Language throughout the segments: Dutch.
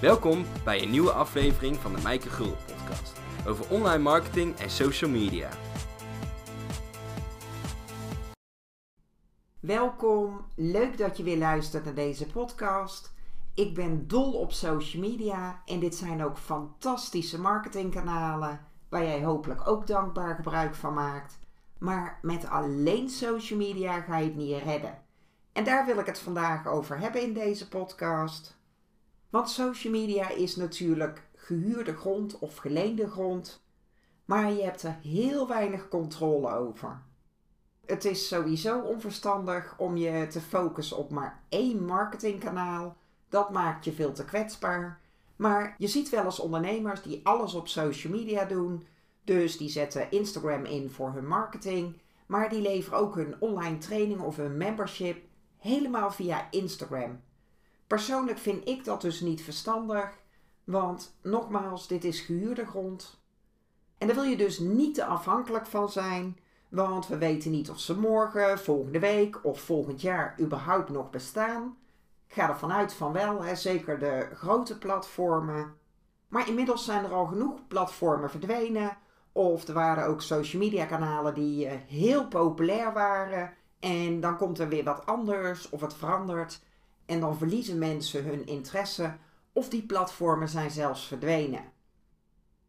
Welkom bij een nieuwe aflevering van de Mijke Gul podcast over online marketing en social media. Welkom, leuk dat je weer luistert naar deze podcast. Ik ben dol op social media en dit zijn ook fantastische marketingkanalen waar jij hopelijk ook dankbaar gebruik van maakt. Maar met alleen social media ga je het niet redden. En daar wil ik het vandaag over hebben in deze podcast. Want social media is natuurlijk gehuurde grond of geleende grond, maar je hebt er heel weinig controle over. Het is sowieso onverstandig om je te focussen op maar één marketingkanaal. Dat maakt je veel te kwetsbaar. Maar je ziet wel eens ondernemers die alles op social media doen. Dus die zetten Instagram in voor hun marketing. Maar die leveren ook hun online training of hun membership helemaal via Instagram. Persoonlijk vind ik dat dus niet verstandig, want nogmaals, dit is gehuurde grond. En daar wil je dus niet te afhankelijk van zijn, want we weten niet of ze morgen, volgende week of volgend jaar überhaupt nog bestaan. Ik ga ervan uit van wel, hè, zeker de grote platformen. Maar inmiddels zijn er al genoeg platformen verdwenen. Of er waren ook social media kanalen die uh, heel populair waren. En dan komt er weer wat anders of het verandert. En dan verliezen mensen hun interesse of die platformen zijn zelfs verdwenen.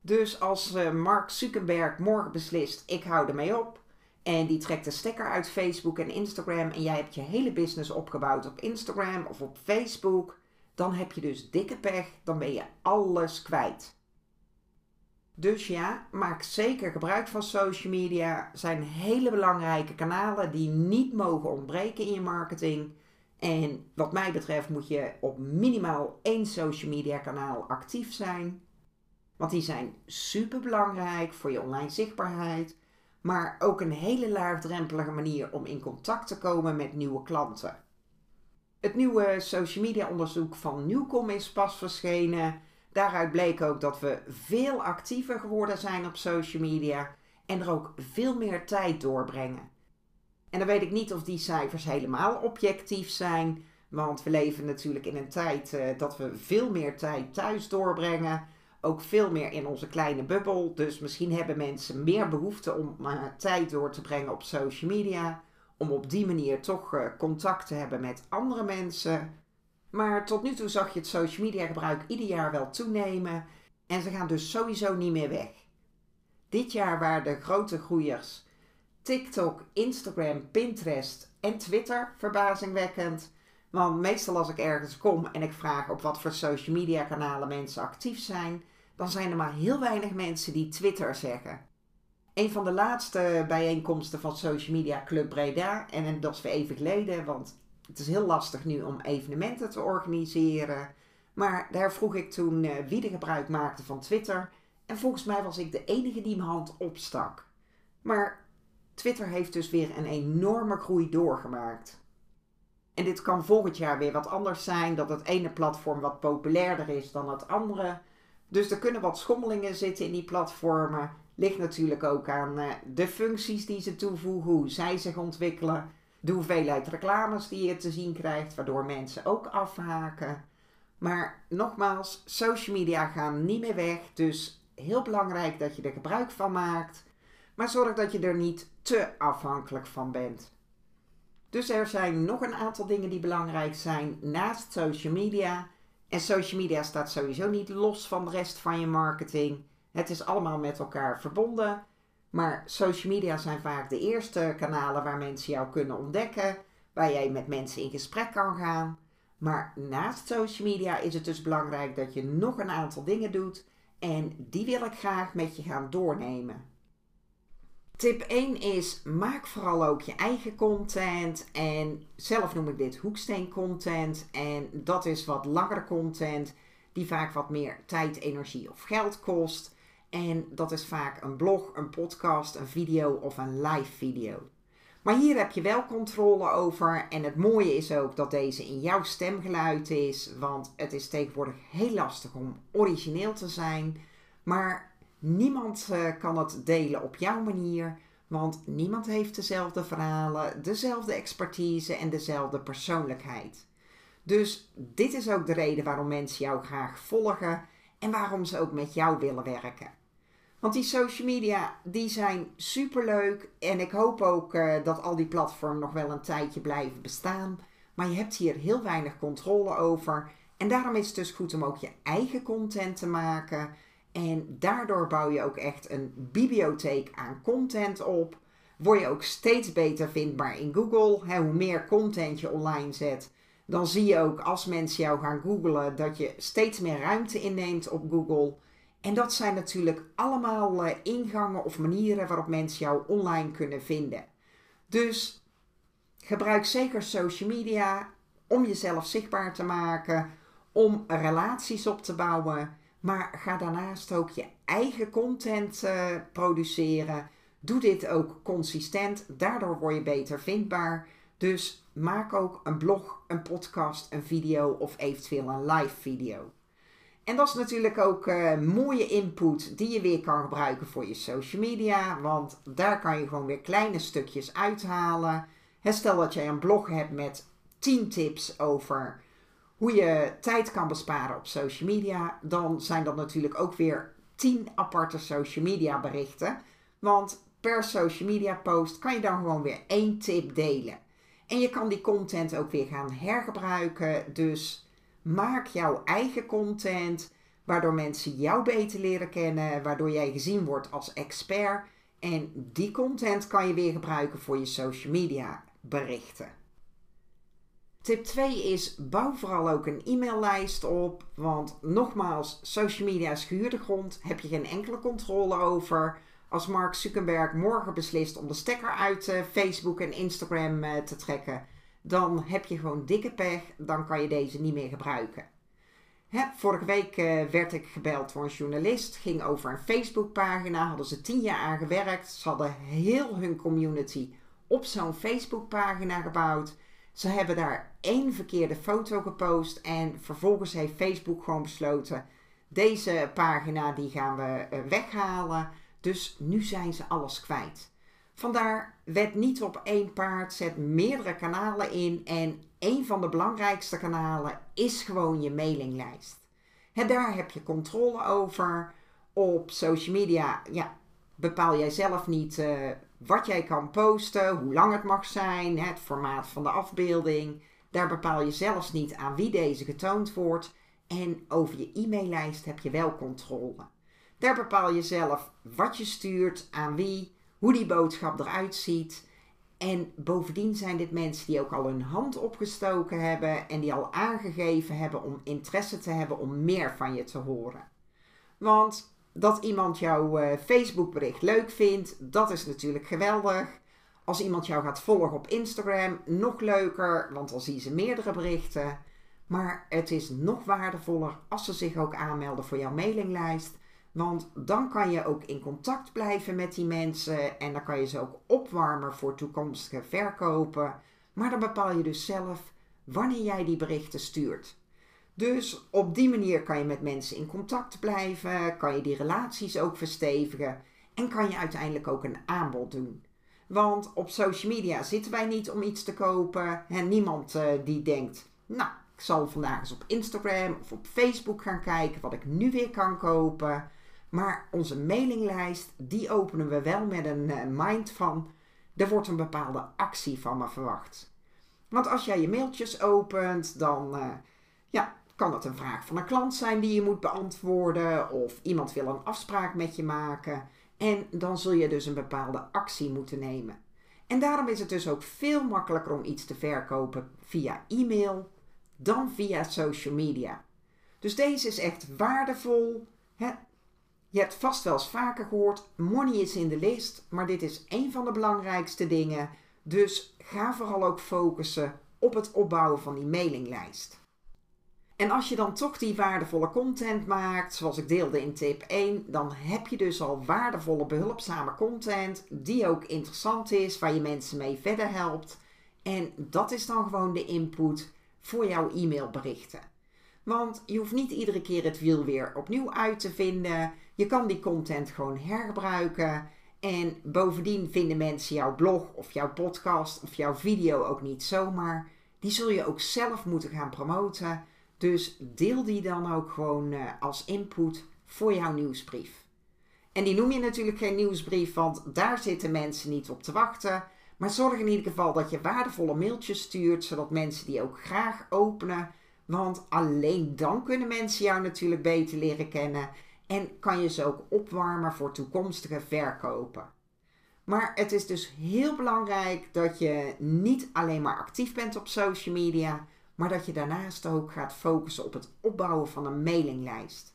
Dus als uh, Mark Zuckerberg morgen beslist: ik hou ermee op. En die trekt de stekker uit Facebook en Instagram. En jij hebt je hele business opgebouwd op Instagram of op Facebook. Dan heb je dus dikke pech. Dan ben je alles kwijt. Dus ja, maak zeker gebruik van social media. Zijn hele belangrijke kanalen die niet mogen ontbreken in je marketing. En wat mij betreft moet je op minimaal één social media kanaal actief zijn. Want die zijn super belangrijk voor je online zichtbaarheid. Maar ook een hele laagdrempelige manier om in contact te komen met nieuwe klanten. Het nieuwe social media onderzoek van Newcom is pas verschenen. Daaruit bleek ook dat we veel actiever geworden zijn op social media en er ook veel meer tijd doorbrengen. En dan weet ik niet of die cijfers helemaal objectief zijn, want we leven natuurlijk in een tijd uh, dat we veel meer tijd thuis doorbrengen, ook veel meer in onze kleine bubbel. Dus misschien hebben mensen meer behoefte om uh, tijd door te brengen op social media, om op die manier toch uh, contact te hebben met andere mensen. Maar tot nu toe zag je het social media gebruik ieder jaar wel toenemen en ze gaan dus sowieso niet meer weg. Dit jaar waren de grote groeiers TikTok, Instagram, Pinterest en Twitter verbazingwekkend. Want meestal als ik ergens kom en ik vraag op wat voor social media kanalen mensen actief zijn, dan zijn er maar heel weinig mensen die Twitter zeggen. Een van de laatste bijeenkomsten van Social Media Club Breda, en dat is weer even geleden, want het is heel lastig nu om evenementen te organiseren. Maar daar vroeg ik toen uh, wie er gebruik maakte van Twitter. En volgens mij was ik de enige die mijn hand opstak. Maar Twitter heeft dus weer een enorme groei doorgemaakt. En dit kan volgend jaar weer wat anders zijn, dat het ene platform wat populairder is dan het andere. Dus er kunnen wat schommelingen zitten in die platformen. Ligt natuurlijk ook aan uh, de functies die ze toevoegen, hoe zij zich ontwikkelen, de hoeveelheid reclames die je te zien krijgt, waardoor mensen ook afhaken. Maar nogmaals, social media gaan niet meer weg, dus heel belangrijk dat je er gebruik van maakt. Maar zorg dat je er niet te afhankelijk van bent. Dus er zijn nog een aantal dingen die belangrijk zijn naast social media. En social media staat sowieso niet los van de rest van je marketing. Het is allemaal met elkaar verbonden. Maar social media zijn vaak de eerste kanalen waar mensen jou kunnen ontdekken, waar jij met mensen in gesprek kan gaan. Maar naast social media is het dus belangrijk dat je nog een aantal dingen doet en die wil ik graag met je gaan doornemen. Tip 1 is: maak vooral ook je eigen content. En zelf noem ik dit hoeksteen content. En dat is wat langere content, die vaak wat meer tijd, energie of geld kost. En dat is vaak een blog, een podcast, een video of een live video. Maar hier heb je wel controle over. En het mooie is ook dat deze in jouw stemgeluid is. Want het is tegenwoordig heel lastig om origineel te zijn. Maar Niemand uh, kan het delen op jouw manier, want niemand heeft dezelfde verhalen, dezelfde expertise en dezelfde persoonlijkheid. Dus dit is ook de reden waarom mensen jou graag volgen en waarom ze ook met jou willen werken. Want die social media, die zijn superleuk. En ik hoop ook uh, dat al die platforms nog wel een tijdje blijven bestaan. Maar je hebt hier heel weinig controle over. En daarom is het dus goed om ook je eigen content te maken. En daardoor bouw je ook echt een bibliotheek aan content op. Word je ook steeds beter vindbaar in Google. hoe meer content je online zet, dan zie je ook als mensen jou gaan googlen dat je steeds meer ruimte inneemt op Google. En dat zijn natuurlijk allemaal uh, ingangen of manieren waarop mensen jou online kunnen vinden. Dus gebruik zeker social media om jezelf zichtbaar te maken, om relaties op te bouwen. Maar ga daarnaast ook je eigen content uh, produceren. Doe dit ook consistent, daardoor word je beter vindbaar. Dus maak ook een blog, een podcast, een video of eventueel een live video. En dat is natuurlijk ook uh, mooie input die je weer kan gebruiken voor je social media. Want daar kan je gewoon weer kleine stukjes uithalen. stel dat jij een blog hebt met 10 tips over hoe je tijd kan besparen op social media. Dan zijn dat natuurlijk ook weer 10 aparte social media berichten. Want per social media post kan je dan gewoon weer één tip delen. En je kan die content ook weer gaan hergebruiken. Dus Maak jouw eigen content, waardoor mensen jou beter leren kennen, waardoor jij gezien wordt als expert. En die content kan je weer gebruiken voor je social media berichten. Tip 2 is bouw vooral ook een e-maillijst op. Want nogmaals, social media is gehuurde grond. Heb je geen enkele controle over. Als Mark Zuckerberg morgen beslist om de stekker uit eh, Facebook en Instagram eh, te trekken, dan heb je gewoon dikke pech. Dan kan je deze niet meer gebruiken. Vorige week uh, werd ik gebeld door een journalist. Ging over een Facebookpagina. Hadden ze tien jaar aan gewerkt. Ze hadden heel hun community op zo'n Facebookpagina gebouwd. Ze hebben daar één verkeerde foto gepost. En vervolgens heeft Facebook gewoon besloten. Deze pagina die gaan we uh, weghalen. Dus nu zijn ze alles kwijt. Vandaar, wet niet op één paard, zet meerdere kanalen in en een van de belangrijkste kanalen is gewoon je mailinglijst. En daar heb je controle over. Op social media ja, bepaal jij zelf niet uh, wat jij kan posten, hoe lang het mag zijn, het formaat van de afbeelding. Daar bepaal je zelfs niet aan wie deze getoond wordt. En over je e-maillijst heb je wel controle. Daar bepaal je zelf wat je stuurt, aan wie, hoe die boodschap eruit ziet. En bovendien zijn dit mensen die ook al hun hand opgestoken hebben en die al aangegeven hebben om interesse te hebben om meer van je te horen. Want dat iemand jouw uh, Facebookbericht leuk vindt, dat is natuurlijk geweldig. Als iemand jou gaat volgen op Instagram, nog leuker, want dan zien ze meerdere berichten. Maar het is nog waardevoller als ze zich ook aanmelden voor jouw mailinglijst. Want dan kan je ook in contact blijven met die mensen en dan kan je ze ook opwarmen voor toekomstige verkopen. Maar dan bepaal je dus zelf wanneer jij die berichten stuurt. Dus op die manier kan je met mensen in contact blijven, kan je die relaties ook verstevigen en kan je uiteindelijk ook een aanbod doen. Want op social media zitten wij niet om iets te kopen. En niemand uh, die denkt, nou, ik zal vandaag eens op Instagram of op Facebook gaan kijken wat ik nu weer kan kopen. Maar onze mailinglijst, die openen we wel met een uh, mind van, er wordt een bepaalde actie van me verwacht. Want als jij je mailtjes opent, dan ja, kan het een vraag van een klant zijn die je moet beantwoorden. Of iemand wil een afspraak met je maken. En dan zul je dus een bepaalde actie moeten nemen. En daarom is het dus ook veel makkelijker om iets te verkopen via e-mail dan via social media. Dus deze is echt waardevol. Je hebt vast wel eens vaker gehoord, money is in de list, maar dit is een van de belangrijkste dingen. Dus ga vooral ook focussen op het opbouwen van die mailinglijst. En als je dan toch die waardevolle content maakt, zoals ik deelde in tip 1, dan heb je dus al waardevolle behulpzame content die ook interessant is, waar je mensen mee verder helpt. En dat is dan gewoon de input voor jouw e-mailberichten. Want je hoeft niet iedere keer het wiel weer opnieuw uit te vinden. Je kan die content gewoon hergebruiken. En bovendien vinden mensen jouw blog of jouw podcast of jouw video ook niet zomaar. die zul je ook zelf moeten gaan promoten. Dus deel die dan ook gewoon uh, als input voor jouw nieuwsbrief. En die noem je natuurlijk geen nieuwsbrief, want daar zitten mensen niet op te wachten. Maar zorg in ieder geval dat je waardevolle mailtjes stuurt, zodat mensen die ook graag openen. Want alleen dan kunnen mensen jou natuurlijk beter leren kennen en kan je ze ook opwarmen voor toekomstige verkopen. Maar het is dus heel belangrijk dat je niet alleen maar actief bent op social media, maar dat je daarnaast ook gaat focussen op het opbouwen van een mailinglijst.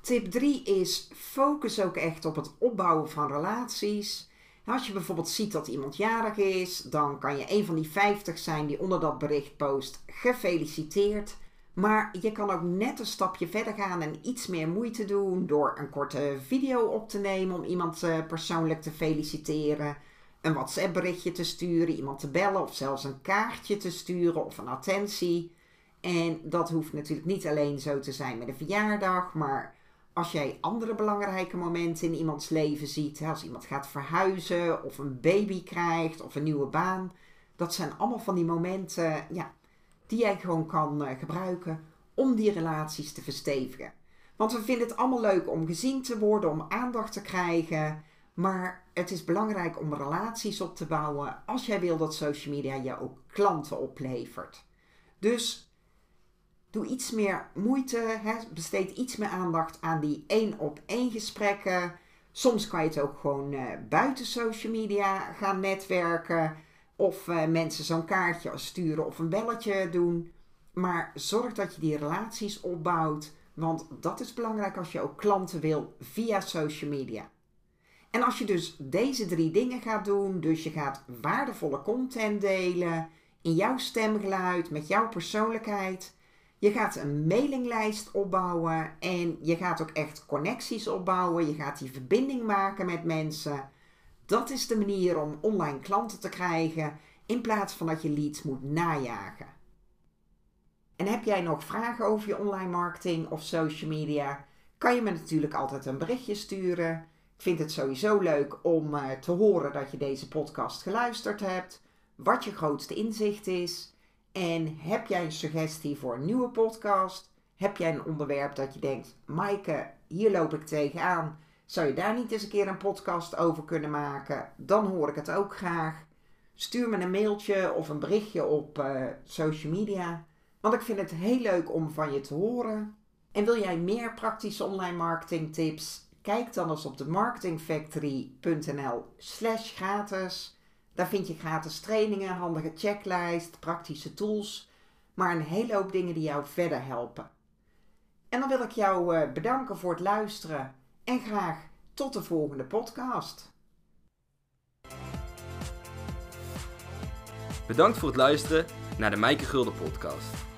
Tip 3 is focus ook echt op het opbouwen van relaties. Als je bijvoorbeeld ziet dat iemand jarig is, dan kan je een van die 50 zijn die onder dat bericht post gefeliciteerd. Maar je kan ook net een stapje verder gaan en iets meer moeite doen door een korte video op te nemen om iemand eh, persoonlijk te feliciteren, een WhatsApp berichtje te sturen, iemand te bellen of zelfs een kaartje te sturen of een attentie. En dat hoeft natuurlijk niet alleen zo te zijn met een verjaardag, maar als jij andere belangrijke momenten in iemands leven ziet, als iemand gaat verhuizen of een baby krijgt of een nieuwe baan, dat zijn allemaal van die momenten ja, die jij gewoon kan eh, gebruiken om die relaties te verstevigen. Want we vinden het allemaal leuk om gezien te worden, om aandacht te krijgen. Maar het is belangrijk om relaties op te bouwen als jij wil dat social media je ook klanten oplevert. Dus doe iets meer moeite, hè, besteed iets meer aandacht aan die één op één gesprekken. Soms kan je het ook gewoon uh, buiten social media gaan netwerken. Of uh, mensen zo'n kaartje sturen of een belletje doen. Maar zorg dat je die relaties opbouwt. Want dat is belangrijk als je ook klanten wil via social media. En als je dus deze drie dingen gaat doen, dus je gaat waardevolle content delen in jouw stemgeluid, met jouw persoonlijkheid, je gaat een mailinglijst opbouwen en je gaat ook echt connecties opbouwen. Je gaat die verbinding maken met mensen. Dat is de manier om online klanten te krijgen in plaats van dat je leads moet najagen. En heb jij nog vragen over je online marketing of social media? Kan je me natuurlijk altijd een berichtje sturen. Ik vind het sowieso leuk om uh, te horen dat je deze podcast geluisterd hebt. Wat je grootste inzicht is. En heb jij een suggestie voor een nieuwe podcast? Heb jij een onderwerp dat je denkt, Maaike, hier loop ik tegenaan. Zou je daar niet eens een keer een podcast over kunnen maken? Dan hoor ik het ook graag. Stuur me een mailtje of een berichtje op uh, social media. Want ik vind het heel leuk om van je te horen. En wil jij meer praktische online marketing tips? Kijk dan eens op de marketingfactory.nl slash gratis. Daar vind je gratis trainingen, handige checklist, praktische tools, maar een hele hoop dingen die jou verder helpen. En dan wil ik jou eh, bedanken voor het luisteren en graag tot de volgende podcast. Bedankt voor het luisteren naar de Mijke Gulden podcast.